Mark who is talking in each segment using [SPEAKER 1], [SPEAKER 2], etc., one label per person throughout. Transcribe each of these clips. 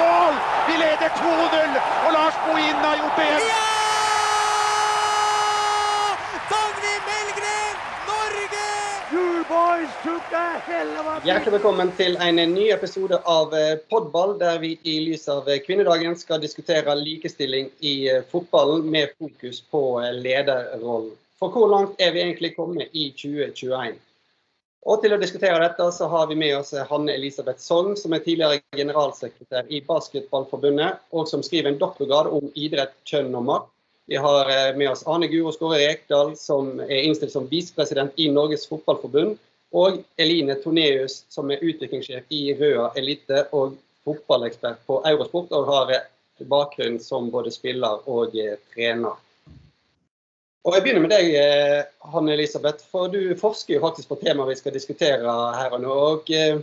[SPEAKER 1] mål! Vi leder 2-0, og Lars Bohinen har gjort det igjen.
[SPEAKER 2] Ja! Dagny Melgren, Norge!
[SPEAKER 3] You boys took a hell of a
[SPEAKER 4] Hjertelig velkommen til en ny episode av eh, Podball, der vi i lys av eh, kvinnedagen skal diskutere likestilling i eh, fotballen med fokus på lederrollen. For hvor langt er vi egentlig kommet i 2021? Og til å diskutere dette så har vi med oss Hanne Elisabeth Sogn, som er tidligere generalsekretær i Basketballforbundet, og som skriver en doktorgrad om idrett, kjønn og makt. Vi har eh, med oss Ane Guro Skåre Rekdal, som er innstilt som visepresident i Norges Fotballforbund. Og Eline Toneus, som er utviklingssjef i Røa Elite og fotballekspert på Eurosport, og har eh, bakgrunn som både spiller og eh, trener. Og Jeg begynner med deg, eh, Hanne Elisabeth, for du forsker jo faktisk på temaet vi skal diskutere her og nå. og eh,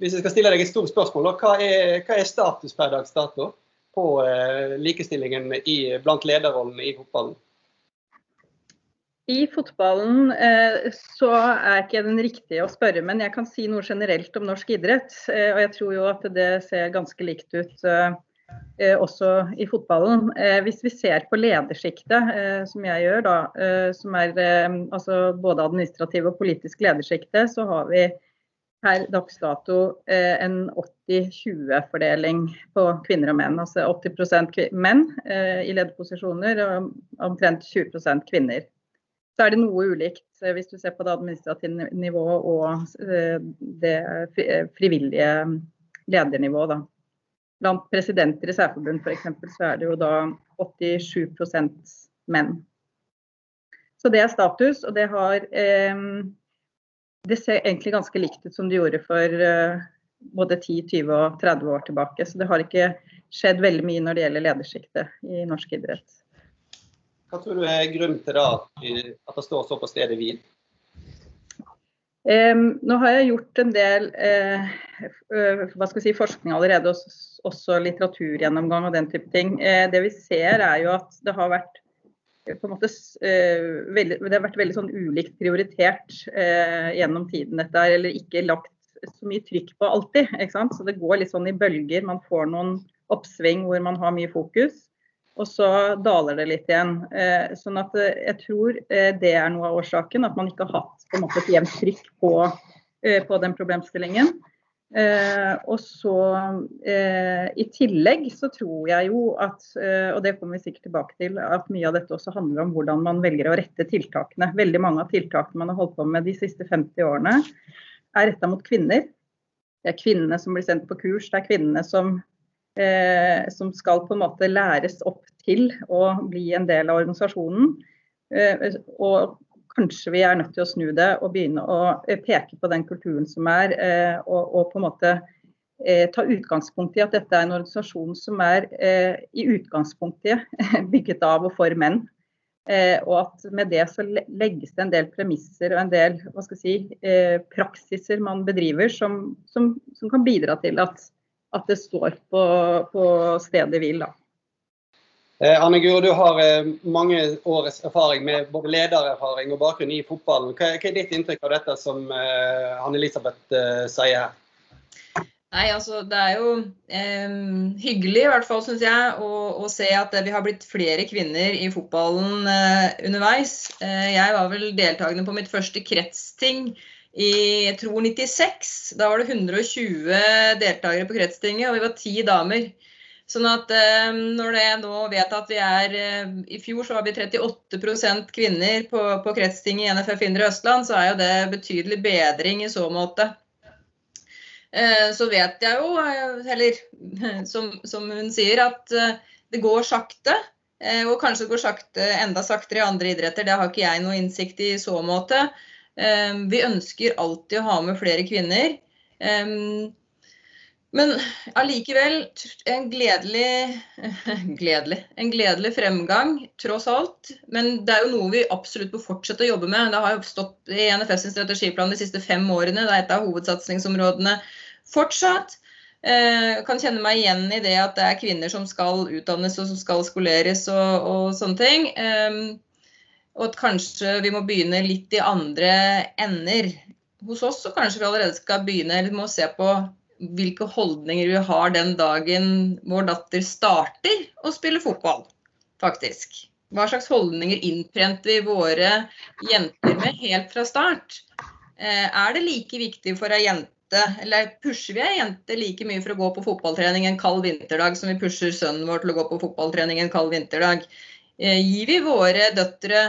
[SPEAKER 4] Hvis jeg skal stille deg et stort spørsmål, hva er, hva er status per dags dato på eh, likestillingen i, blant lederrollene i fotballen?
[SPEAKER 5] I fotballen så er ikke den riktige å spørre, men jeg kan si noe generelt om norsk idrett. Og jeg tror jo at det ser ganske likt ut også i fotballen. Eh, hvis vi ser på ledersjiktet, eh, som jeg gjør, da, som er altså både administrativ og politisk ledersjikte, så har vi per dags dato en 80-20-fordeling på kvinner og menn. Altså 80% menn i lederposisjoner og omtrent 20% kvinner så er det noe ulikt eh, hvis du ser på det administrative nivået og eh, det eh, frivillige ledernivået. Da. Blant presidenter i særforbund f.eks. så er det jo da 87% menn. Så det er status, og det har Det ser egentlig ganske likt ut som det gjorde for både 10, 20 og 30 år tilbake. Så det har ikke skjedd veldig mye når det gjelder ledersjiktet i norsk idrett.
[SPEAKER 4] Hva tror du er grunnen til det, at det står så på stedet hvil?
[SPEAKER 5] Um, nå har jeg gjort en del uh, skal si, forskning allerede, også, også litteraturgjennomgang og den type ting. Uh, det vi ser er jo at det har vært måte, uh, veldig, det har vært veldig sånn ulikt prioritert gjennom tiden dette er, eller ikke lagt så mye trykk på alltid. Så det går litt sånn i bølger. Man får noen oppsving hvor man har mye fokus og så daler det litt igjen. Eh, sånn at eh, jeg tror eh, det er noe av årsaken, at man ikke har hatt på en måte, et jevnt trykk på, på, den problemstillingen. og så I tillegg så tror jeg jo at, og det kommer vi sikkert tilbake til, at mye av dette også handler om hvordan man velger å rette tiltakene. Veldig mange av tiltakene man har holdt på med de siste 50 årene, er retta mot kvinner. Det er kvinnene som blir sendt på kurs, det er kvinnene som eh, som skal på en måte læres opp til å bli en del av organisasjonen. Eh, og kanskje vi er nødt til å snu det og begynne å eh, peke på den kulturen som er, eh, og, og, på en måte eh, ta utgangspunkt i at dette er en organisasjon som er eh, i utgangspunktet bygget av og for menn. Eh, og at med det så legges det en del premisser og en del hva skal jeg si, eh, praksiser man bedriver som, som, som, kan bidra til at at det står på, på stedet hvil. da.
[SPEAKER 4] Eh, Anne Guro, du har eh, mange års erfaring med både ledererfaring og bakgrunn i fotballen. Hva, hva er ditt inntrykk av dette som eh, Anne-Elisabeth eh, sier her?
[SPEAKER 6] Nei, altså Det er jo eh, hyggelig, i hvert fall synes jeg, å, å, se at vi har blitt flere kvinner i fotballen eh, underveis. Eh, jeg var vel deltakende på mitt første kretsting i jeg tror 96. Da var det 120 deltakere på kretstinget, og vi var ti damer. Sånn at eh, når det nå vet at vi er eh, I fjor så var vi 38% kvinner på, på kretstinget i NFF Indre Østland, så er jo det betydelig bedring i så måte. Eh, så vet jeg jo, eller som, som, hun sier, at det går sakte. Og kanskje det går sakte, enda saktere i andre idretter. Det har ikke jeg noe innsikt i i så måte. Ehm, vi ønsker alltid å ha med flere kvinner. Ehm, men allikevel en gledelig, gledelig, en gledelig fremgang, tross alt. Men det er jo noe vi absolutt bør fortsette å jobbe med. Det har jo stått i NFF sin strategiplan de siste fem årene. Det er et av hovedsatsingsområdene fortsatt. Eh, kan kjenne meg igjen i det at det er kvinner som skal utdannes og som skal skoleres og, og sånne ting. Ehm, og at kanskje vi må begynne litt i andre ender. Hos oss så kanskje vi allerede skal begynne eller må se på hvilke holdninger vi har den dagen vår datter starter å spille fotball, faktisk. Hva slags holdninger innprenter vi våre jenter med helt fra start? Eh, er det like viktig for ei jente, eller pusher vi ei jente like mye for å gå på fotballtrening en kald vinterdag som vi pusher sønnen vår til å gå på fotballtrening en kald vinterdag? Eh, gir vi våre døtre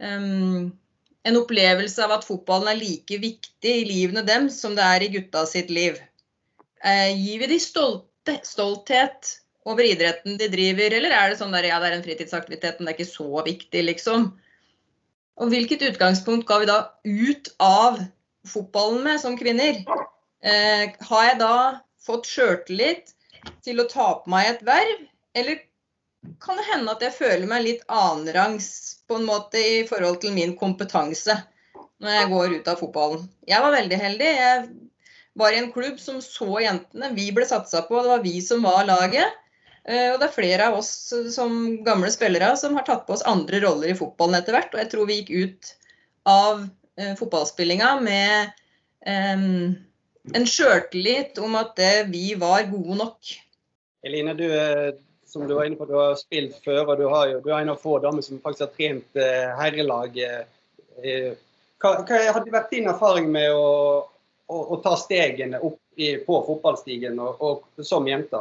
[SPEAKER 6] en opplevelse av at fotballen er like viktig i livene dem som det er i gutta sitt liv. Eh, gir vi de stolte, stolthet over idretten de driver, eller er det sånn der ja, det er en fritidsaktivitet, men det er ikke så viktig, liksom. Og hvilket utgangspunkt ga vi da ut av fotballen med som kvinner? Eh, har jeg da fått sjøltillit til å ta på meg et verv, eller kan det hende at jeg føler meg litt annenrangs på en måte i forhold til min kompetanse når jeg går ut av fotballen. Jeg var veldig heldig. Jeg var i en klubb som så jentene. Vi ble satsa på, det var vi som var laget. Eh, og det er flere av oss som gamle spillere som har tatt på oss andre roller i fotballen etter hvert. Og jeg tror vi gikk ut av eh, fotballspillinga med um, en sjøltillit om at vi var gode nok.
[SPEAKER 4] Eline, du, som du var inne på, du har spilt før, og du, jo, du er en av få damer som faktisk har trent eh, herrelag. Eh, hva, hva hadde vært din erfaring med å, å, å ta stegene opp i, på fotballstigen og, og, som jente?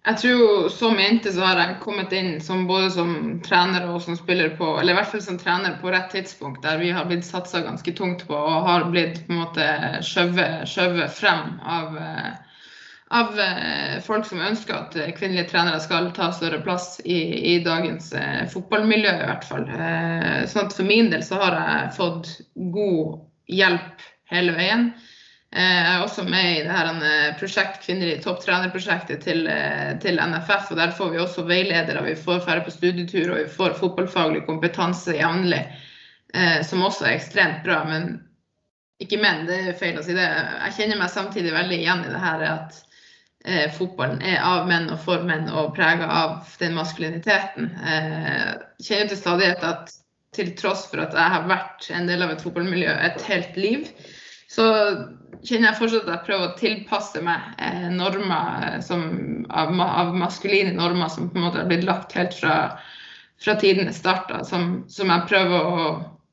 [SPEAKER 7] Jeg tror Som jente så har jeg kommet inn som både som trener og som spiller på eller i hvert fall som trener på rett tidspunkt, der vi har blitt satsa ganske tungt på og har blitt på en måte skjøvet frem av eh, av eh, folk som ønsker at eh, kvinnelige trenere skal ta større plass i, i dagens eh, fotballmiljø, i hvert fall. Sånn at for min del så har jeg fått god hjelp hele veien. Jeg er også med i det her prosjekt, kvinnelig topptrenerprosjektet til, til, NFF. og Der får vi også veiledere, vi får færre på studietur og vi får fotballfaglig kompetanse jevnlig, som også er ekstremt bra. Men ikke men, det er feil å si det. Jeg kjenner meg samtidig veldig igjen i det her at eh, fotballen er av menn og for menn og prega av den maskuliniteten. Eh, kjenner til stadighet at til tross for at jeg har vært en del av et fotballmiljø et helt liv, så kjenner jeg fortsatt at jeg prøver å tilpasse meg eh, normer eh, som, av, av, maskuline normer som på en måte har blitt lagt helt fra, fra tidenes start. Som, som, jeg prøver å,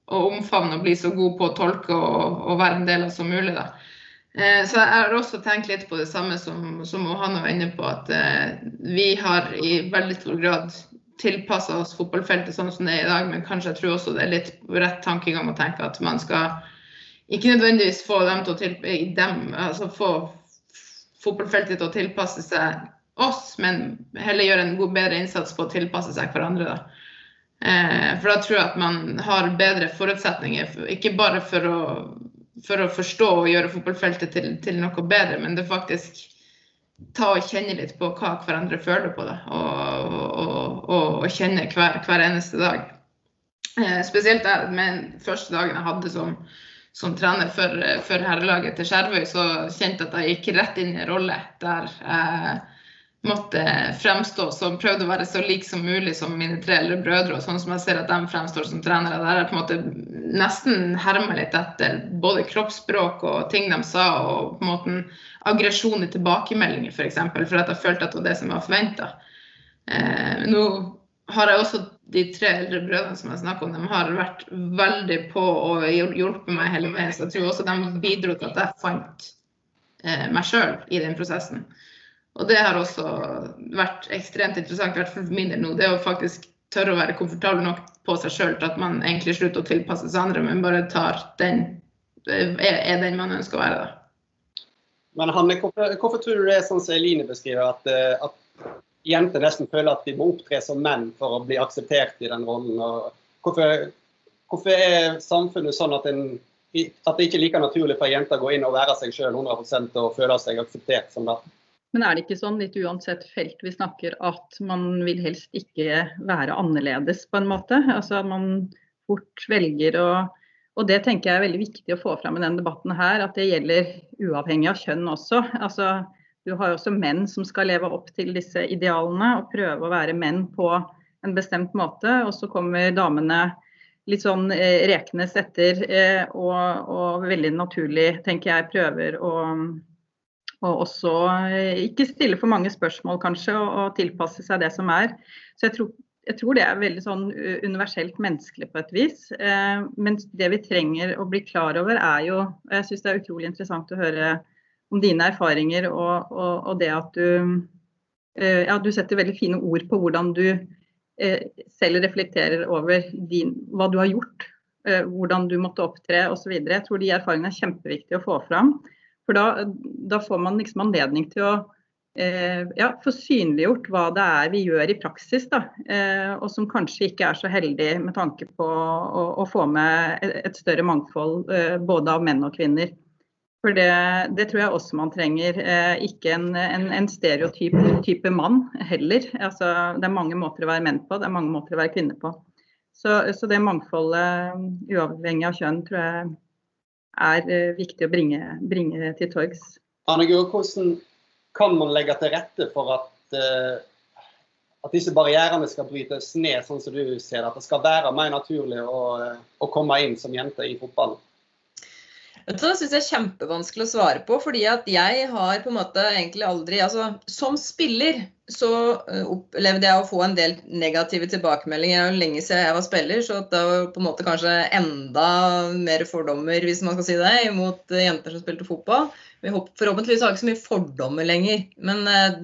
[SPEAKER 7] å, omfavne og bli så god på å tolke og, og være en del av som mulig. da. Eh, så jeg har også tenkt litt på det samme som, som Johanna var inne på, at eh, vi har i veldig stor grad tilpassa oss fotballfeltet sånn som det er i dag, men kanskje jeg tror også det er litt rett tankegang å tenke at man skal ikke nødvendigvis få dem til å tilpasse dem, altså få fotballfeltet til å tilpasse seg oss, men heller gjøre en god, bedre innsats på å tilpasse seg hverandre. da. Eh, for da tror jeg at man har bedre forutsetninger, ikke bare for å for å forstå og gjøre fotballfeltet til, til, noe bedre, men det faktisk ta og kjenne litt på hva hverandre føler på, da, og, og, og, og kjenne hver, hver, eneste dag. Eh, spesielt med den første dagen jeg hadde som, som trener for, for herrelaget til Skjervøy, så kjente jeg at jeg gikk rett inn i en rolle der jeg måtte fremstå som prøvde å være så lik som mulig som mine tre eldre brødre. og Sånn som jeg ser at de fremstår som trenere. Der jeg på en måte nesten hermer litt etter både kroppsspråk og ting de sa, og på en måte aggresjon i tilbakemeldinger, f.eks. For, eksempel, for at jeg følte at det var det som var forventa. Eh, nå har jeg også de tre eldre brødrene som jeg snakker om, de har vært veldig på og hjulpet meg hele veien. Så jeg tror også de bidro til at jeg fant eh, meg sjøl i den prosessen. Og det har også vært ekstremt interessant, i hvert fall for min del nå. Det å faktisk tørre å være komfortabel nok på seg sjøl til at man egentlig slutter å tilpasse seg andre, men bare tar den er den man ønsker å være. da.
[SPEAKER 4] Men Hanne, hvorfor, hvorfor, tror du det er sånn som Eline beskriver, at, eh, at, jenter nesten føler at de må opptre som menn for å bli akseptert i den rollen? Hvorfor, hvorfor, er samfunnet sånn at, en, at det ikke er like naturlig for jenter å gå inn og være seg sjøl 100 og føle seg akseptert som det?
[SPEAKER 5] Men er det ikke sånn, litt uansett felt vi snakker, at man vil helst ikke være annerledes på en måte? Altså at man fort velger å Og det tenker jeg er veldig viktig å få fram i denne debatten her, at det gjelder uavhengig av kjønn også. Altså, du har jo også menn som skal leve opp til disse idealene og prøve å være menn på en bestemt måte. Og så kommer damene litt sånn eh, rekenes etter eh, og, og veldig naturlig, tenker jeg, prøver å og også eh, ikke stille for mange spørsmål, kanskje, og, og tilpasse seg det som er. Så jeg tror, jeg tror det er veldig sånn universelt menneskelig på et vis. Eh, men det vi trenger å bli klar over, er jo og Jeg syns det er utrolig interessant å høre om dine erfaringer og, og, og det at du eh, Ja, du setter veldig fine ord på hvordan du eh, selv reflekterer over din, hva du har gjort. Eh, hvordan du måtte opptre osv. Jeg tror de erfaringene er kjempeviktige å få fram. For da, da får man liksom anledning til å eh, ja, få synliggjort hva det er vi gjør i praksis, da, eh, og som kanskje ikke er så heldig med tanke på å, å få med et, større mangfold eh, både av menn og kvinner. For det, det, tror jeg også man trenger. Eh, ikke en, en, en stereotyp type mann heller. Altså, det er mange måter å være menn på, det er mange måter å være kvinne på. Så, så det mangfoldet, uavhengig av kjønn, tror jeg er eh, viktig å bringe, bringe til torgs.
[SPEAKER 4] Hvordan kan man legge til rette for at, uh, at disse barrierene skal brytes ned, sånn som du ser det? At det skal være mer naturlig å, å komme inn som jente i fotballen?
[SPEAKER 6] Dette syns jeg er kjempevanskelig å svare på, fordi at jeg har på en måte egentlig aldri altså Som spiller så eh, opplevde jeg å få en del negative tilbakemeldinger. Det lenge siden jeg var spiller, så det var på en måte kanskje enda mer fordommer, hvis man skal si det, mot jenter som spilte fotball. Forhåpentligvis har vi ikke så mye fordommer lenger, men eh,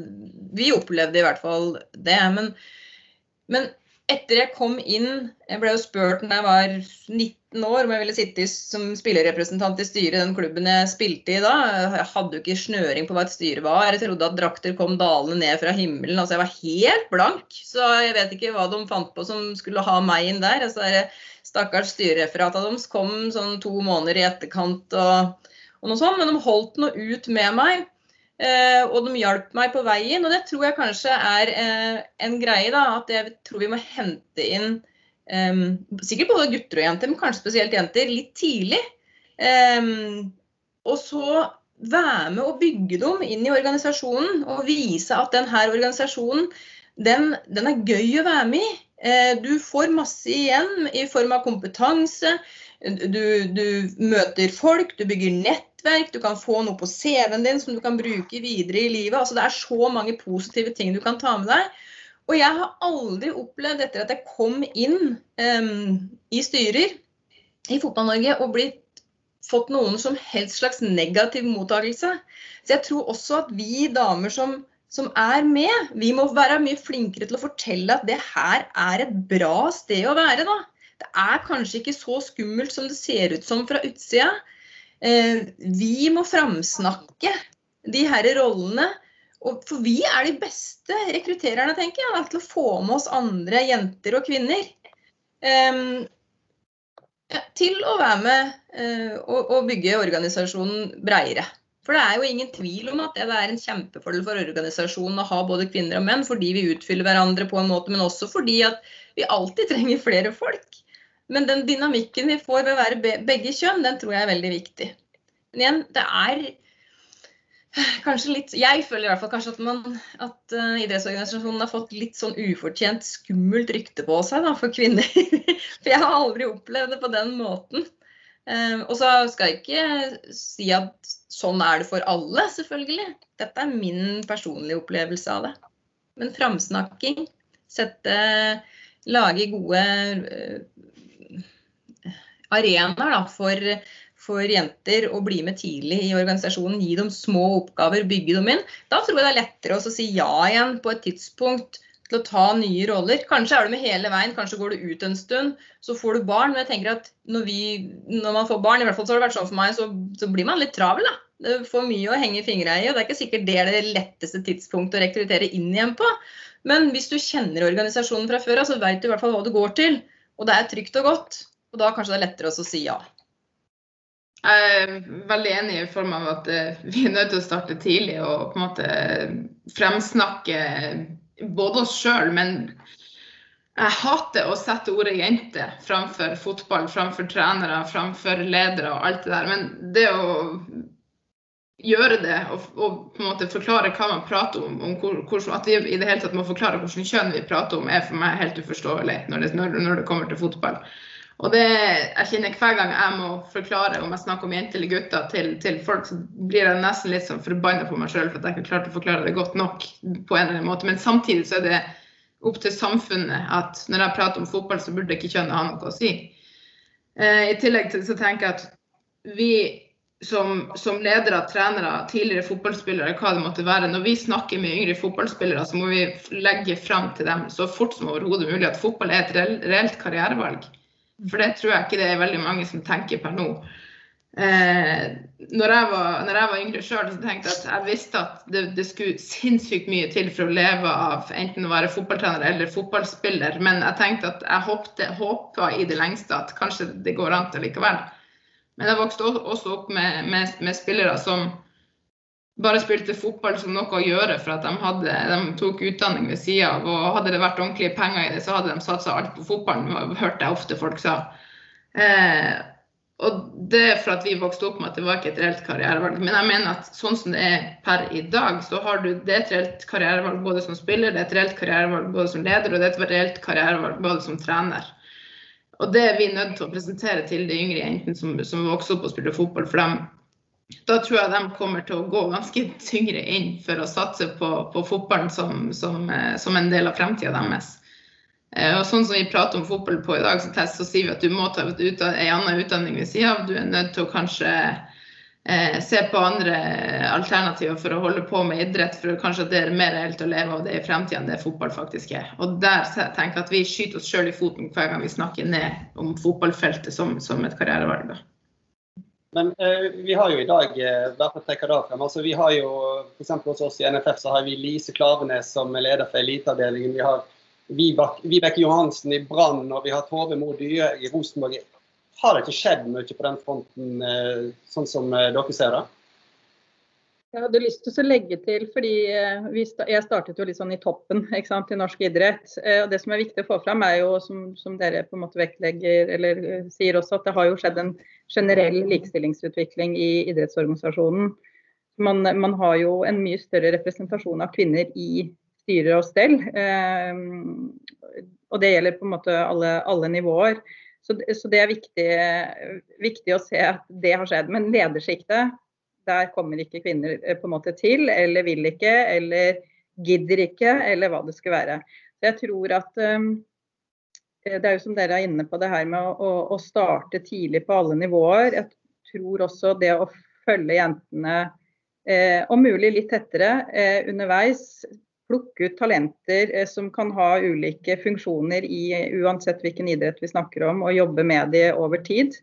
[SPEAKER 6] vi opplevde i hvert fall det. Men, men etter jeg kom inn Jeg ble jo spurt da jeg var 19 år om jeg ville sitte som spillerrepresentant i styret i den klubben jeg spilte i da. Jeg hadde jo ikke snøring på hva et styre var. Jeg trodde at drakter kom dalende ned fra himmelen. altså Jeg var helt blank. Så jeg vet ikke hva de fant på som skulle ha meg inn der. altså Stakkars styrereferatet deres kom sånn to måneder i etterkant og, og noe sånt. Men de holdt noe ut med meg. Uh, og de hjalp meg på veien. Og det tror jeg kanskje er uh, en greie, da. At jeg tror vi må hente inn um, sikkert både gutter og jenter, men kanskje spesielt jenter, litt tidlig. Um, og så være med å bygge dem inn i organisasjonen og vise at denne organisasjonen den, den er gøy å være med i. Du får masse igjen i form av kompetanse. Du, du møter folk, du bygger nettverk, du kan få noe på CV-en din som du kan bruke videre i livet. Altså, det er så mange positive ting du kan ta med deg. Og jeg har aldri opplevd etter at jeg kom inn um, i styrer i Fotball-Norge og blitt fått noen som helst slags negativ mottakelse. Så jeg tror også at vi damer som, som er med, vi må være mye flinkere til å fortelle at det her er et bra sted å være. da. Det er kanskje ikke så skummelt som det ser ut som fra utsida. Eh, vi må framsnakke de her rollene. For vi er de beste rekruttererne, tenker jeg, til å få med oss andre jenter og kvinner. Um, til å være med uh, og, og, bygge organisasjonen breiere. For det er jo ingen tvil om at det er en kjempefordel for organisasjonen å ha både kvinner og menn, fordi vi utfyller hverandre på en måte, men også fordi at vi alltid trenger flere folk. Men den dynamikken vi får ved å være begge kjønn, den tror jeg er veldig viktig. Men igjen, det er kanskje litt Jeg føler i hvert fall kanskje at, man, at uh, idrettsorganisasjonen har fått litt sånn ufortjent skummelt rykte på seg da, for kvinner. for jeg har aldri opplevd det på den måten. Uh, og så skal jeg ikke si at sånn er det for alle, selvfølgelig. Dette er min personlige opplevelse av det. Men framsnakking, sette Lage gode uh, arenaer for, for jenter å bli med tidlig i organisasjonen. Gi dem små oppgaver, bygge dem inn. Da tror jeg det er lettere å si ja igjen på et tidspunkt til å ta nye roller. Kanskje er du med hele veien, kanskje går du ut en stund, så får du barn. Men jeg tenker at når, vi, når man får barn, i hvert fall så har det vært sånn for meg, så, så blir man litt travel. da. Det får mye å henge fingra i, og det er ikke sikkert det er det letteste tidspunktet å rekruttere inn igjen på. Men hvis du kjenner organisasjonen fra før av, så vet du i hvert fall hva du går til. Og det er trygt og godt. Og da kanskje det er lettere å si ja.
[SPEAKER 7] Jeg er veldig enig i form av at eh, vi er nødt til å starte tidlig og på en måte fremsnakke både oss sjøl, men jeg hater å sette ordet jente framfor fotball, framfor trenere, framfor ledere og alt det der. Men det å gjøre det og, og, på en måte forklare hva man prater om, om hvor, hvor, at vi i det hele tatt må forklare hvilket kjønn vi prater om, er for meg helt uforståelig når det, når, når det kommer til fotball. Og det, jeg kjenner Hver gang jeg må forklare om jeg snakker om jenter eller gutter til, til folk, så blir jeg nesten litt sånn forbanna på meg sjøl for at jeg ikke klarte å forklare det godt nok. på en eller annen måte. Men samtidig så er det opp til samfunnet at når jeg prater om fotball, så burde ikke kjønnet ha noe å si. Eh, I tillegg til så tenker jeg at vi som, som ledere, trenere, tidligere fotballspillere, hva det måtte være, når vi snakker med yngre fotballspillere, så må vi legge fram til dem så fort som overhodet mulig at fotball er et reelt karrierevalg. For det tror jeg ikke det er veldig mange som tenker per nå. Eh, når, jeg var, når, jeg var, yngre sjøl, tenkte jeg at jeg visste at det, det, skulle sinnssykt mye til for å leve av enten å være fotballtrener eller fotballspiller, men jeg tenkte at jeg håpte, håpa i det lengste at kanskje det går an til likevel. Men jeg vokste også opp med, med, med spillere som bare spilte fotball som noe å gjøre for at de, hadde, de tok utdanning ved sida av. Og hadde det vært ordentlige penger i det, så hadde de satsa alt på fotballen, hørte jeg ofte folk sa. Eh, og det er for at vi vokste opp med at det var ikke et reelt karrierevalg. Men jeg mener at sånn som det er per i dag, så har du det et reelt karrierevalg både som spiller, det er et reelt karrierevalg både som leder, og det er et reelt karrierevalg både som trener. Og det er vi nødt til å presentere til de yngre jentene som, som vokser opp og spiller fotball. For dem, da tror jeg de kommer til å gå ganske tyngre inn for å satse på, på fotballen som, som, eh, som, en del av fremtida deres. Eh, og sånn som vi prater om fotball på i dag, så, test, så sier vi at du må ta en annen utdanning ved sida av. Du er nødt til å kanskje eh, se på andre alternativer for å holde på med idrett, for kanskje at det er mer reelt å leve av det i fremtida enn det fotball faktisk er. Og der tenker jeg at vi skyter oss sjøl i foten hver gang vi snakker ned om fotballfeltet som, som et karrierevalg.
[SPEAKER 4] Men eh, vi har jo i dag eh, for å det frem, altså vi har jo f.eks. hos oss i NFF så har vi Lise Klavenes som er leder for eliteavdelingen. Vi har Vibeke Johansen i Brann og vi har Tove Mo Dye i Rosenborg. Har det ikke skjedd mye på den fronten, eh, sånn som eh, dere ser det?
[SPEAKER 5] Jeg hadde lyst til å legge til, fordi eh, jeg startet jo litt sånn i toppen sant, i norsk idrett. Eh, og Det som er viktig å få fram, er jo, som, som, dere på en måte vektlegger, eller eh, sier også, at det har jo skjedd en generell likestillingsutvikling i idrettsorganisasjonen. Man, man har jo en mye større representasjon av kvinner i styrer og stell. og det gjelder på en måte alle, alle nivåer. Så, så, det er viktig, viktig å se at det har skjedd. Men ledersjiktet der kommer ikke kvinner eh, på en måte til, eller vil ikke, eller gidder ikke, eller hva det skulle være. Jeg tror at um, Det er jo som dere er inne på det her med å, starte tidlig på alle nivåer. Jeg tror også det å følge jentene eh, om mulig litt tettere eh, underveis. Plukke ut talenter eh, som kan ha ulike funksjoner i uansett hvilken idrett vi snakker om, og jobbe med de over tid.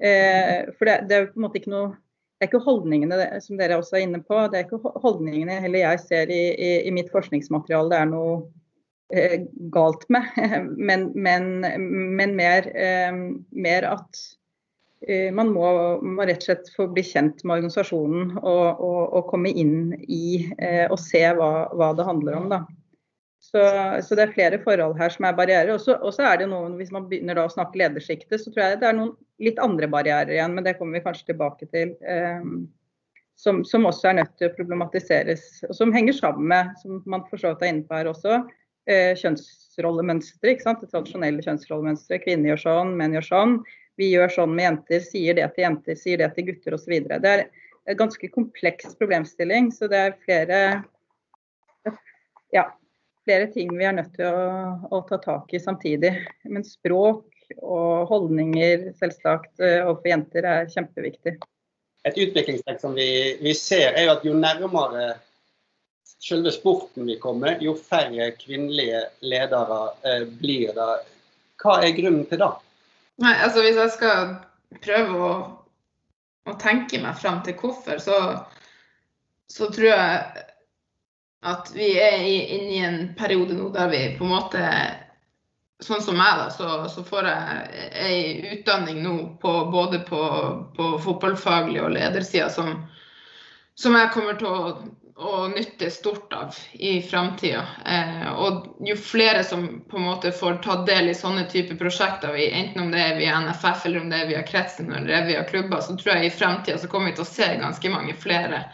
[SPEAKER 5] Eh, for det er jo på en måte ikke noe det er ikke holdningene som dere også er inne på, det er ikke holdningene heller jeg ser i, i, i mitt forskningsmateriale det er noe eh, galt med. Men, men, men mer, eh, mer, at eh, man må, må, rett og slett få bli kjent med organisasjonen og, og, og komme inn i eh, og se hva, hva, det handler om. Da. Så, så, det er flere forhold her som er barrierer. Og så er det noen, Hvis man begynner å snakke ledersjiktet, så tror jeg det er noen litt andre barrierer igjen, men det kommer vi kanskje tilbake til. Eh, som, som, også er nødt til å problematiseres, og som henger sammen med, som man for så vidt er inne på her også, eh, kjønnsrollemønstre. Det tradisjonelle kjønnsrollemønsteret. Kvinner gjør sånn, menn gjør sånn. Vi gjør sånn med jenter, sier det til jenter, sier det til gutter osv. Det er en ganske kompleks problemstilling, så det er flere ja, flere ting vi er nødt til å, å, ta tak i samtidig. Men språk og holdninger selvsagt eh, overfor jenter er kjempeviktig.
[SPEAKER 4] Et utviklingstrekk som vi, vi, ser, er jo at jo nærmere selve sporten vi kommer, jo færre kvinnelige ledere eh, blir det. Hva er grunnen til det?
[SPEAKER 7] Nei, altså Hvis jeg skal prøve å, å tenke meg fram til hvorfor, så, så tror jeg at vi er inne i en periode nå der vi på en måte Sånn som meg, da, så, så får jeg ei utdanning nå på, både på, på fotballfaglig og ledersida som, som jeg kommer til å, å nytte stort av i framtida. Eh, og jo flere som på en måte får tatt del i sånne typer prosjekter, enten om det er via NFF eller om det er via kretsen eller det er via klubber, så tror jeg i framtida kommer vi til å se ganske mange flere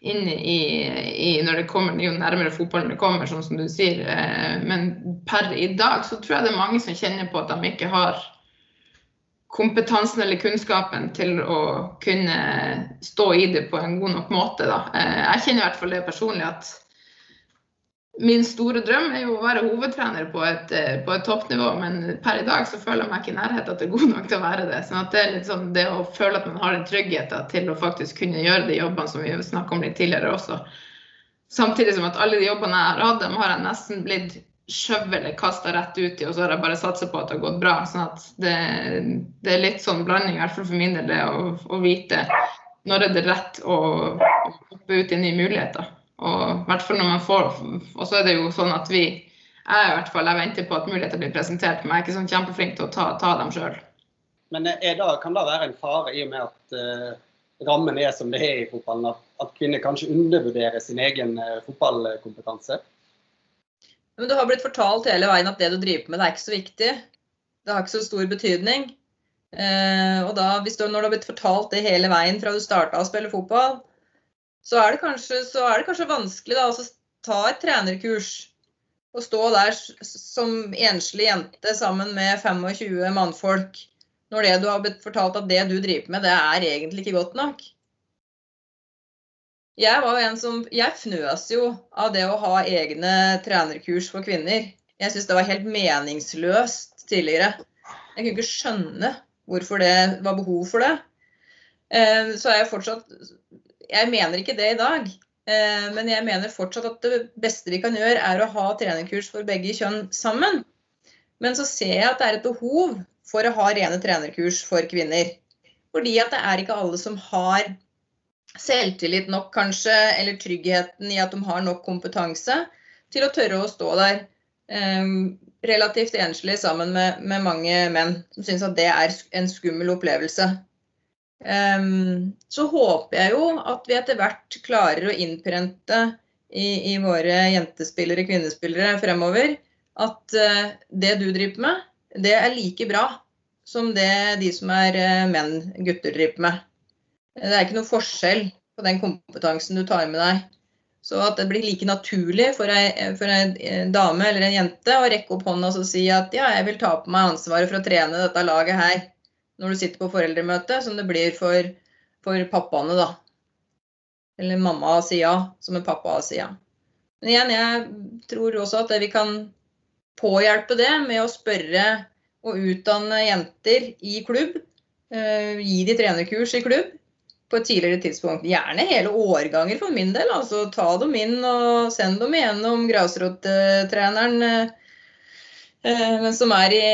[SPEAKER 7] inn i, i, når det kommer, jo nærmere fotballen det kommer, sånn som du sier. Eh, men per i dag så tror jeg det er mange som kjenner på at de ikke har kompetansen eller kunnskapen til å kunne stå i det på en god nok måte. Da. Eh, jeg kjenner i hvert fall det personlig at min store drøm er jo å være hovedtrener på et, eh, på et, toppnivå, men per i dag så føler jeg meg ikke i nærheten til god nok til å være det. sånn at det er litt sånn det å føle at man har den tryggheten til å faktisk kunne gjøre de jobbene som vi snakka om litt tidligere også. Samtidig som at alle de jobbene jeg har hatt, dem har jeg nesten blitt skjøvet eller kasta rett ut i, og så har jeg bare satsa på at det har gått bra. sånn at det, det, er litt sånn blanding, i hvert fall for min del, det å, å vite når er det rett å hoppe ut i nye muligheter. Og hvert fall når man får Og så er det jo sånn at vi jeg i hvert fall, jeg venter på at muligheter blir presentert, men jeg er ikke sånn kjempeflink til å ta, ta dem sjøl.
[SPEAKER 4] Men da, kan det være en fare i og med at uh, rammen er som det er i fotballen, at, at kvinner kanskje undervurderer sin egen uh, fotballkompetanse?
[SPEAKER 6] Men Du har blitt fortalt hele veien at det du driver med, det er ikke så viktig. Det har ikke så stor betydning. Uh, og da, hvis du, Når du har blitt fortalt det hele veien fra du starta å spille fotball, så er det kanskje, er det kanskje vanskelig da, å ta et trenerkurs og stå der som enslig jente sammen med 25 mannfolk, når det du har blitt fortalt at det du driver med, det er egentlig ikke godt nok. Jeg var en som, jeg fnøs jo av det å ha egne trenerkurs for kvinner. Jeg syntes det var helt meningsløst tidligere. Jeg kunne ikke skjønne hvorfor det var behov for det. Eh, så er jeg fortsatt jeg mener ikke det i dag. Eh, men jeg mener fortsatt at det beste vi kan gjøre, er å ha trenerkurs for begge kjønn sammen. Men så ser jeg at det er et behov for å ha rene trenerkurs for kvinner. Fordi at det er ikke alle som har selvtillit nok, kanskje, eller tryggheten i at de har nok kompetanse til å tørre å stå der um, relativt enslig sammen med, med mange menn som syns at det er en skummel opplevelse. Um, så håper jeg jo at vi etter hvert klarer å innprente i, i våre jentespillere, kvinnespillere fremover, at uh, det du driver med, det er like bra som det de som er uh, menn, gutter, driver med. Det er ikke noe forskjell på den kompetansen du tar med deg. Så at det blir like naturlig for ei, for ei dame eller en jente å rekke opp hånda og si at ja, jeg vil ta på meg ansvaret for å trene dette laget her når du sitter på foreldremøte, som det blir for, for pappaene, da. Eller mamma sier ja, som er pappa sier ja. Men igjen, jeg tror også at vi kan påhjelpe det med å spørre og utdanne jenter i klubb. Uh, gi de trenerkurs i klubb på et tidligere tidspunkt. Gjerne hele årganger for min del. altså Ta dem inn og send dem igjennom grasrottreneren uh, som er i,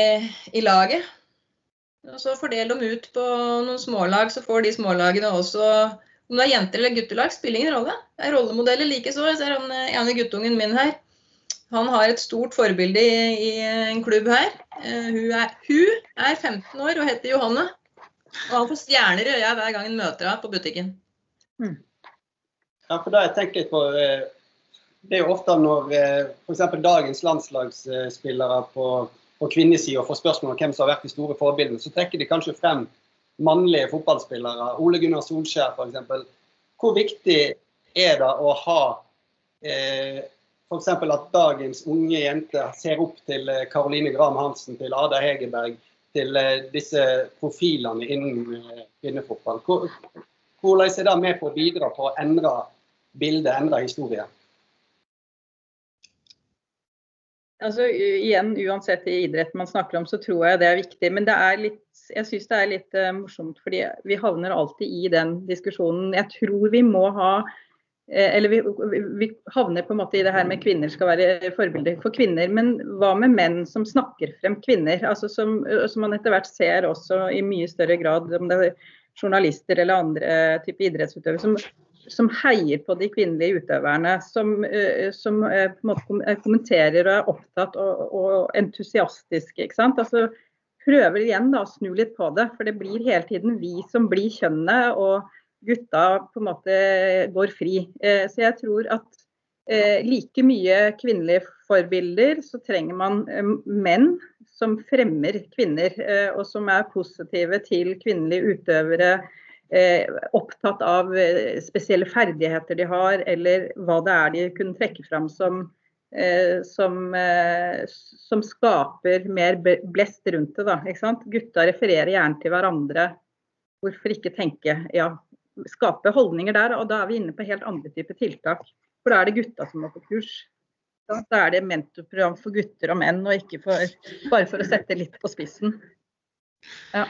[SPEAKER 6] i laget. Og så fordel dem ut på noen smålag, så får de smålagene også Om det er jenter eller guttelag, spiller ingen rolle. Det er rollemodeller likeså. Jeg ser han eh, ene guttungen min her. Han har et stort forbilde i, i en klubb her. Uh, hun, er, hun, er, 15 år og heter Johanne. Og han får stjerner i øya hver gang han møter henne på butikken.
[SPEAKER 4] Mm. Ja, for da jeg tenker på eh, Det er jo ofte når f.eks. dagens landslagsspillere på på kvinnesida får spørsmål om hvem som har vært de store forbildene, så trekker de kanskje frem mannlige fotballspillere. Ole Gunnar Solskjær f.eks. Hvor viktig er det å ha eh, f.eks. at dagens unge jenter ser opp til Karoline eh, Graham Hansen, til Ada Hegerberg, til eh, disse profilene innen eh, kvinnefotball? Hvordan er det med på å bidra på å endre bildet, endre historien?
[SPEAKER 5] Altså, igjen, Uansett i idrett man snakker om, så tror jeg det er viktig. Men det er litt, jeg syns det er litt uh, morsomt, fordi vi havner alltid i den diskusjonen. Jeg tror vi må ha eh, eller vi, vi, havner på en måte i det her med kvinner skal være forbilder for kvinner. Men hva med menn som snakker frem kvinner? altså Som, som man etter hvert ser også i mye større grad, om det er journalister eller andre type idrettsutøvere, som som heier på de kvinnelige utøverne. Som, eh, som måte eh, kommenterer og er opptatt og, og entusiastiske. Altså, prøver igjen da, å snu litt på det. For det blir hele tiden vi som blir kjønnet, og gutta på en måte går fri. Så jeg tror at like mye kvinnelige forbilder, så trenger man menn som fremmer kvinner, og som er positive til kvinnelige utøvere Eh, opptatt av eh, spesielle ferdigheter de har, eller hva det er de kunne trekke fram som eh, som, eh, som skaper mer blest rundt det. Da? Gutta refererer gjerne til hverandre. Hvorfor ikke tenke ja, skape holdninger der? Og da er vi inne på helt andre typer tiltak. For da er det gutta som må på kurs. Da er det mentorprogram for gutter og menn, og ikke for, bare for å sette litt på spissen.
[SPEAKER 7] Ja,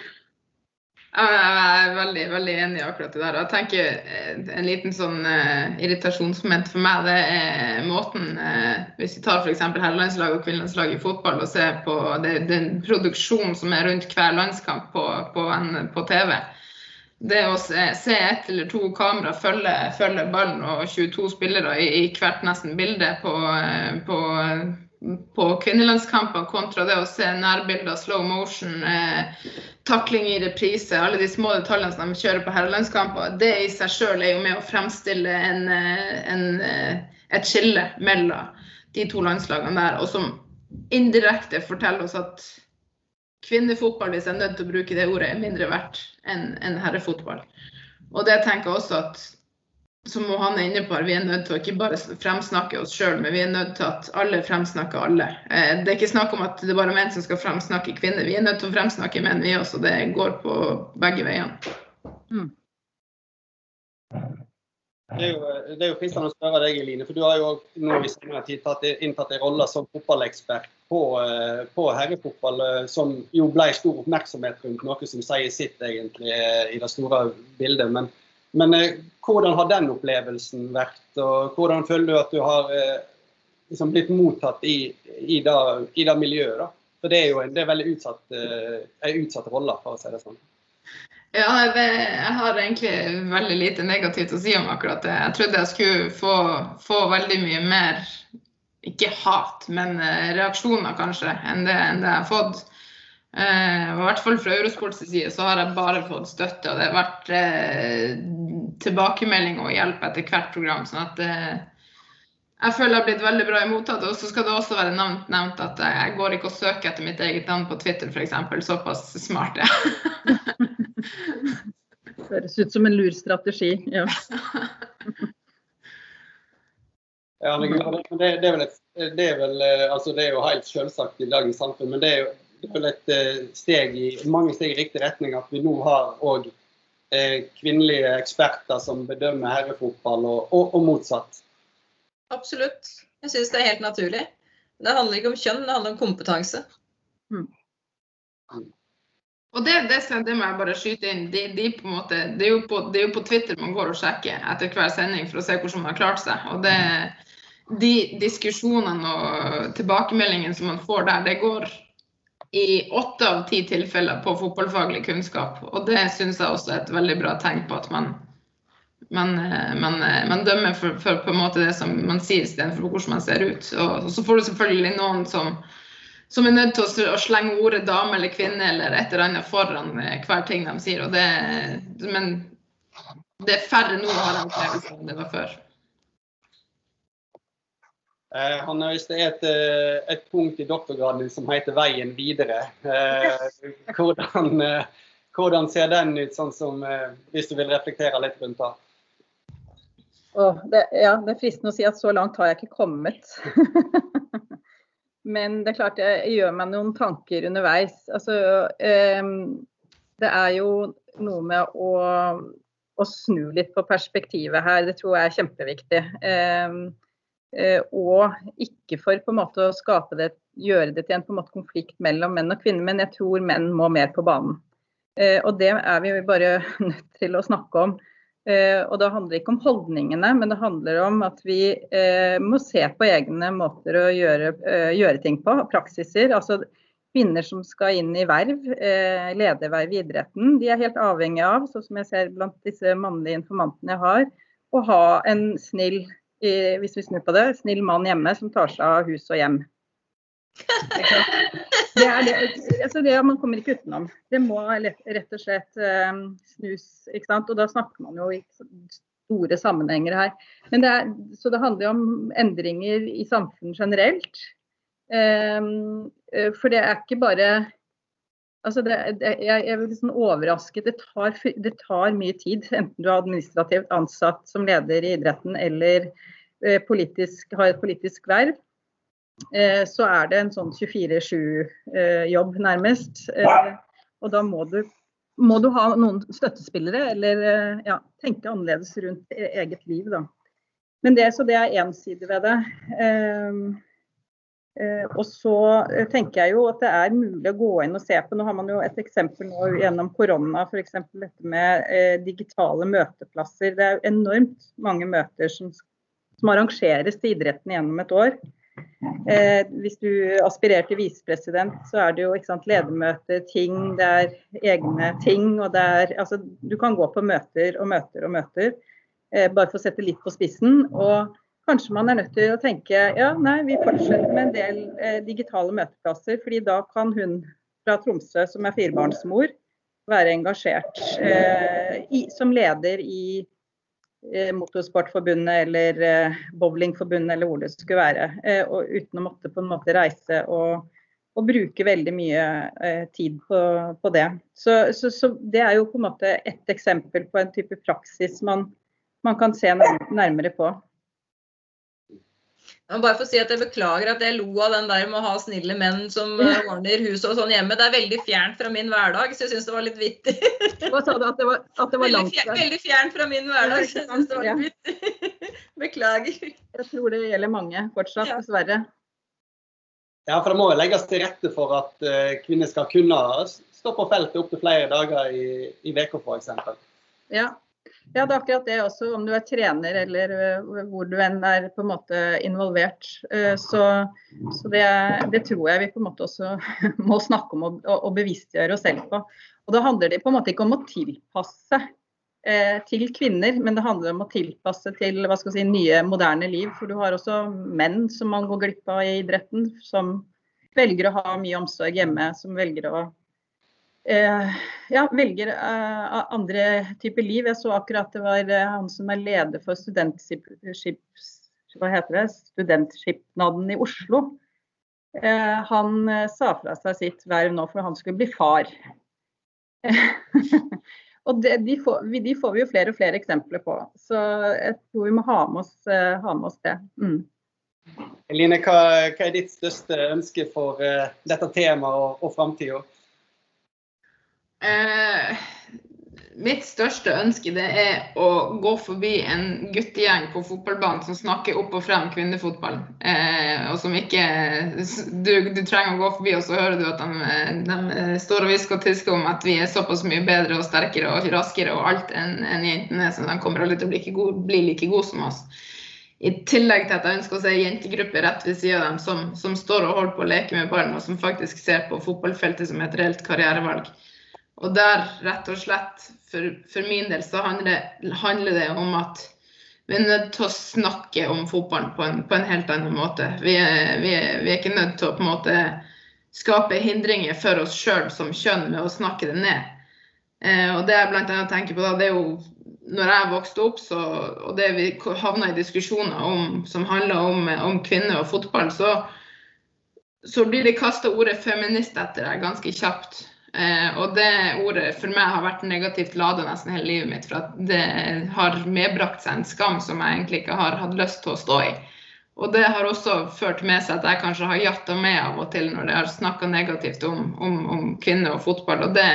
[SPEAKER 7] Jeg er veldig veldig enig i akkurat det der. Jeg tenker eh, En liten sånn uh, irritasjonsmoment for meg det er måten uh, Hvis vi tar f.eks. herrelandslaget og kvinnelandslaget i fotball og ser på det, den produksjonen som er rundt hver landskamp på, på, en, på TV. Det å se, se ett eller to kamera følge, følge ballen og 22 spillere i, i hvert nesten bilde på, på, på kvinnelandskamper, kontra det å se nærbilder, slow motion, eh, takling i reprise, alle de små detaljene som de kjører på herrelandskamper, det i seg sjøl er jo med å fremstille en, eh, en, eh, et skille mellom de to landslagene der, og som indirekte forteller oss at kvinnefotball, hvis jeg er nødt til å bruke det ordet, er mindre verdt enn enn herrefotball. Og det tenker jeg også at som han er inne på, vi er nødt til å ikke bare fremsnakke oss sjøl, men vi er nødt til at alle fremsnakker alle. Eh, Det er ikke snakk om at det er bare menn som skal fremsnakke kvinner. Vi er nødt til å fremsnakke menn, vi også. Det går på begge veiene.
[SPEAKER 4] Det er, jo, det er jo fristende å spørre deg, Eline, for du har jo nå i senere tid tatt, inntatt en rolle som fotballekspert på, eh, på herrefotball, eh, som jo ble stor oppmerksomhet rundt, noe som sier sitt egentlig eh, i det store bildet. Men, men eh, hvordan har den opplevelsen vært, og hvordan føler du at du har eh, liksom blitt mottatt i, i, da, i det miljøet? da? For det er jo en, det er veldig utsatt, eh, utsatt rolle, for å si det sånn.
[SPEAKER 7] Ja, det, jeg har egentlig veldig lite negativt å si om akkurat det. Jeg trodde jeg skulle få, få veldig mye mer, ikke hat, men eh, reaksjoner kanskje, enn det, enn det jeg har fått. Eh, I hvert fall fra Eurosports side så har jeg bare fått støtte, og det har vært eh, tilbakemelding og hjelp etter hvert program. sånn at eh, jeg føler jeg har blitt veldig bra imottatt. Og så skal det også være nevnt, nevnt at jeg går ikke og søker etter mitt eget navn på Twitter f.eks. Såpass smart er jeg.
[SPEAKER 5] Høres ut som en lur strategi. Ja.
[SPEAKER 4] Ja, men det, det, er vel et, det, er vel, eh, altså det er jo helt selvsagt i dagens samfunn, men det er jo det er vel et eh, steg i, mange steg i riktig retning at vi nå har òg kvinnelige eksperter som bedømmer herrefotball, og, og, og motsatt.
[SPEAKER 6] Absolutt. Jeg syns det er helt naturlig. Det handler ikke om kjønn, det handler om kompetanse.
[SPEAKER 7] Og det, det, det må jeg bare skyte inn. De, de på en måte, det, er jo på, det er jo på Twitter man går og sjekker etter hver sending for å se hvordan man har klart seg. Og det, de diskusjonene og tilbakemeldingene som man får der, det går i åtte av ti tilfeller på fotballfaglig kunnskap. Og det syns jeg også er et veldig bra tegn på at man, man, man, man dømmer for, for, på en måte det som man sier, istedenfor hvordan man ser ut. Og, så får du selvfølgelig noen som som er nødt til å, slenge ordet dame eller kvinne eller et eller annet foran eh, hver ting de sier. Og det, men det er færre nå har den opplevd, enn det var før.
[SPEAKER 4] Eh, han det er et, eh, et punkt i doktorgraden som heter 'Veien videre'. Eh, hvordan, hvordan ser den ut, sånn som hvis du vil reflektere litt rundt det?
[SPEAKER 5] Oh, det, ja, det er fristende å si at så langt har jeg ikke kommet. Men det er klart jeg gjør meg noen tanker underveis. Altså, eh, det er jo noe med å, å, snu litt på perspektivet her. Det tror jeg er kjempeviktig. Eh, og ikke for på en måte å skape det, gjøre det til en, på en måte, konflikt mellom menn og kvinner, men jeg tror menn må mer på banen. Eh, og det er vi bare nødt til å snakke om. Uh, og det handler ikke om holdningene, men det handler om at vi må se på egne måter å gjøre, gjøre, ting på, praksiser. Altså kvinner som skal inn i verv, lederverv i idretten, de er helt avhengig av, sånn som jeg ser blant disse mannlige informantene jeg har, å ha en snill, hvis vi snur på det, snill mann hjemme som tar seg av hus og hjem. Det er det, altså det man kommer ikke utenom. Det må rett og slett um, snus. ikke sant? Og da snakker man jo i store sammenhenger her. Men det er, så det handler jo om endringer i samfunnet generelt. Um, for det er ikke bare altså det, det, jeg, er liksom overrasket. Det tar, det tar, mye tid, enten du er administrativt ansatt som leder i idretten eller eh, politisk, har et politisk verv. eh, så er det en sånn 24-7-jobb, nærmest. Eh, og da må du, må du ha noen støttespillere, eller eh, ja, tenke annerledes rundt e- eget liv, da. Men det, så det er én side ved det. Eh, eh, og så eh, tenker jeg jo at det er mulig å gå inn og se på. Nå har man jo et eksempel nå gjennom korona, f.eks. dette med eh, digitale møteplasser. Det er enormt mange møter som, som arrangeres til idretten gjennom et år. Eh, hvis du aspirerer til visepresident, så er det jo ikke sant, ledermøte, ting, det er egne ting. og det er, altså, Du kan gå på møter og møter og møter, eh, bare for å sette litt på spissen. og Kanskje man er nødt til å tenke ja, nei, vi fortsetter med en del eh, digitale møteplasser. fordi da kan hun fra Tromsø som er firebarnsmor være engasjert eh, i, som leder i eh, Motorsportforbundet eller eh, Bowlingforbundet eller hvor det skulle være. Eh, og uten å måtte på en måte reise og, og bruke veldig mye eh, tid på, på det. Så, så, så det er jo på en måte et eksempel på en type praksis man, man kan se nær- nærmere på.
[SPEAKER 6] Jeg må bare få si at jeg beklager at jeg lo av den der med å ha snille menn som eh, ordner huset og sånn hjemme. Det er veldig fjernt fra min hverdag, så jeg syns det var litt vittig.
[SPEAKER 5] Hva sa du at det var, at det var
[SPEAKER 6] Veldig,
[SPEAKER 5] langt
[SPEAKER 6] fjer- veldig fjernt fra min hverdag, så jeg syns det var litt vittig. Beklager.
[SPEAKER 5] Jeg tror det gjelder mange fortsatt,
[SPEAKER 6] Ja.
[SPEAKER 5] dessverre.
[SPEAKER 4] Ja, for det må jo legges til rette for at eh, kvinner skal kunne stå på feltet opptil flere dager i, i uka f.eks.
[SPEAKER 5] Ja. Ja, det er akkurat det også. Om du er trener eller øh, hvor du enn er på en måte involvert. øh, Så, så det, det tror jeg vi på en måte også må snakke om og, og, bevisstgjøre oss selv på. Og da handler det på en måte ikke om å tilpasse eh, til kvinner, men det handler om å tilpasse til hva skal si, nye, moderne liv. For du har også menn som man går glipp av i idretten, som velger å ha mye omsorg hjemme, som velger å eh, ja, velger eh, andre typer liv. Jeg så akkurat det var eh, han som er leder for studentskipnaden i Oslo. Eh, han eh, sa fra seg sitt verv nå for han skulle bli far. og det, de, får, de får vi jo flere og flere eksempler på. Så jeg tror vi må ha med oss, eh, ha med oss det. Mm.
[SPEAKER 4] Eline, hva, hva er ditt største ønske for uh, dette temaet og, og framtida?
[SPEAKER 7] Eh, mitt største ønske det er å gå forbi en guttegjeng på fotballbanen som snakker opp og frem kvinnefotball. Eh, og som ikke du, du trenger å gå forbi, og så hører du at de, de står og hvisker og tisker om at vi er såpass mye bedre og sterkere og raskere og alt enn en jentene, så de kommer aldri til å bli, gode, bli like gode som oss. I tillegg til at jeg ønsker å se en jentegruppe rett ved siden av dem som, som står og holder på å leke med ballen, og som faktisk ser på fotballfeltet som et reelt karrierevalg. Og der, rett og slett, for, for min del, så handler handler det om at vi er nødt til å snakke om fotballen på en, på en helt annen måte. Vi er, vi, er, vi er ikke nødt til å på en måte skape hindringer for oss sjøl som kjønn med å snakke det ned. Eh, og det jeg annet tenker på da, det er jo når jeg vokste opp, så, og det vi havna i diskusjoner om, som handla om, om kvinner og fotball, så, så blir det kasta ordet feminist etter deg ganske kjapt. Eh, og det ordet for meg har vært negativt lada nesten hele livet mitt. For at det har medbrakt seg en skam som jeg egentlig ikke har hatt lyst til å stå i. Og det har også ført med seg at jeg kanskje har jatta med av og til når det har snakka negativt om, om, om kvinner og fotball. Og det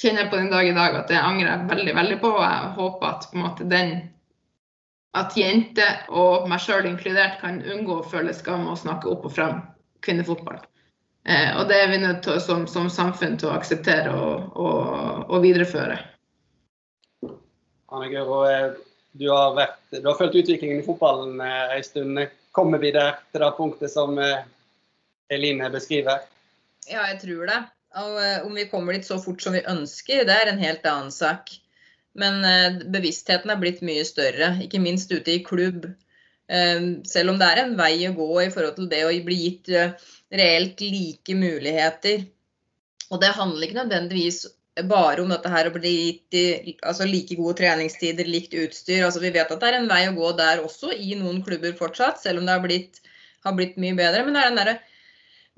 [SPEAKER 7] kjenner jeg på den dag i dag at det angrer jeg veldig veldig på. Og jeg håper at på en måte den at jenter, og meg sjøl inkludert, kan unngå å føle skam og snakke opp og frem kvinnefotball. Eh, og det er vi nødt til som, som samfunn til å akseptere og, og, og videreføre.
[SPEAKER 4] Anne Guro, eh, du har, vært, du har følt utviklingen i fotballen eh, en stund. Kommer vi der til det punktet som eh, Eline beskriver?
[SPEAKER 6] Ja, jeg tror det. Og om vi kommer dit så fort som vi ønsker, det er en helt annen sak. Men bevisstheten er blitt mye større, ikke minst ute i klubb. Selv om det er en vei å gå i forhold til det å bli gitt reelt like muligheter. Og det handler ikke nødvendigvis bare om dette her å bli gitt altså like gode treningstider, likt utstyr. Altså Vi vet at det er en vei å gå der også, i noen klubber fortsatt, selv om det har blitt, har blitt mye bedre. Men det er den derre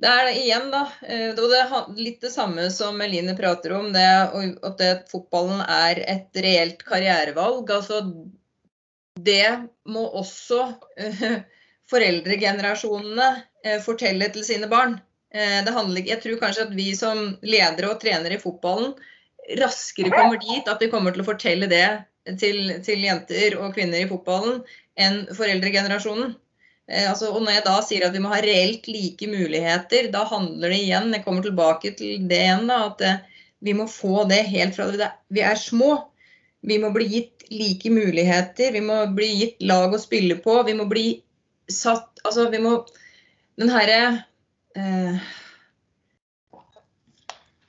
[SPEAKER 6] det er det igjen, da. eh, det er litt det samme som Eline prater om, det, at det, fotballen er et reelt karrierevalg. Altså, det må også eh, foreldregenerasjonene fortelle til sine barn. Eh, handler, jeg tror kanskje at vi som ledere og trenere i fotballen raskere kommer dit at vi kommer til å fortelle det til, til jenter og kvinner i fotballen enn foreldregenerasjonen. Eh, altså, og når jeg da sier at vi må ha reelt like muligheter, da handler det igjen Jeg kommer tilbake til det igjen, da, at eh, vi må få det helt fra det vi er små. Vi må bli gitt like muligheter, vi må bli gitt lag å spille på. Vi må bli satt Altså, vi må Den herre eh,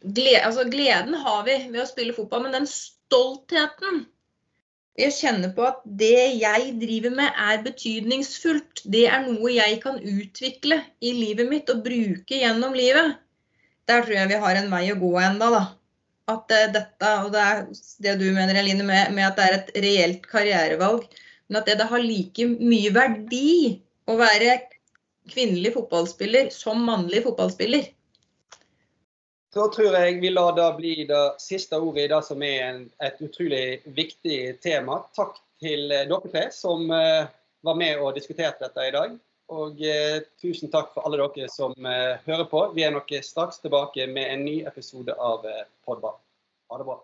[SPEAKER 6] gled, altså, Gleden har vi ved å spille fotball, men den stoltheten jeg kjenner på at det jeg driver med er betydningsfullt. Det er noe jeg kan utvikle i livet mitt og bruke gjennom livet. Der tror jeg vi har en vei å gå enda da. At uh, dette, og det er det du mener Eline, med, med, at det er et reelt karrierevalg, men at det, det har like mye verdi å være kvinnelig fotballspiller som mannlig fotballspiller.
[SPEAKER 4] Så tror jeg vi lar det bli det siste ordet i det som er en, et utrolig viktig tema. Takk til eh, dere tre som uh, var med og diskuterte dette i dag. Og uh, tusen takk for alle dere som uh, hører på. Vi er nok straks tilbake med en ny episode av Podball. Ha det bra.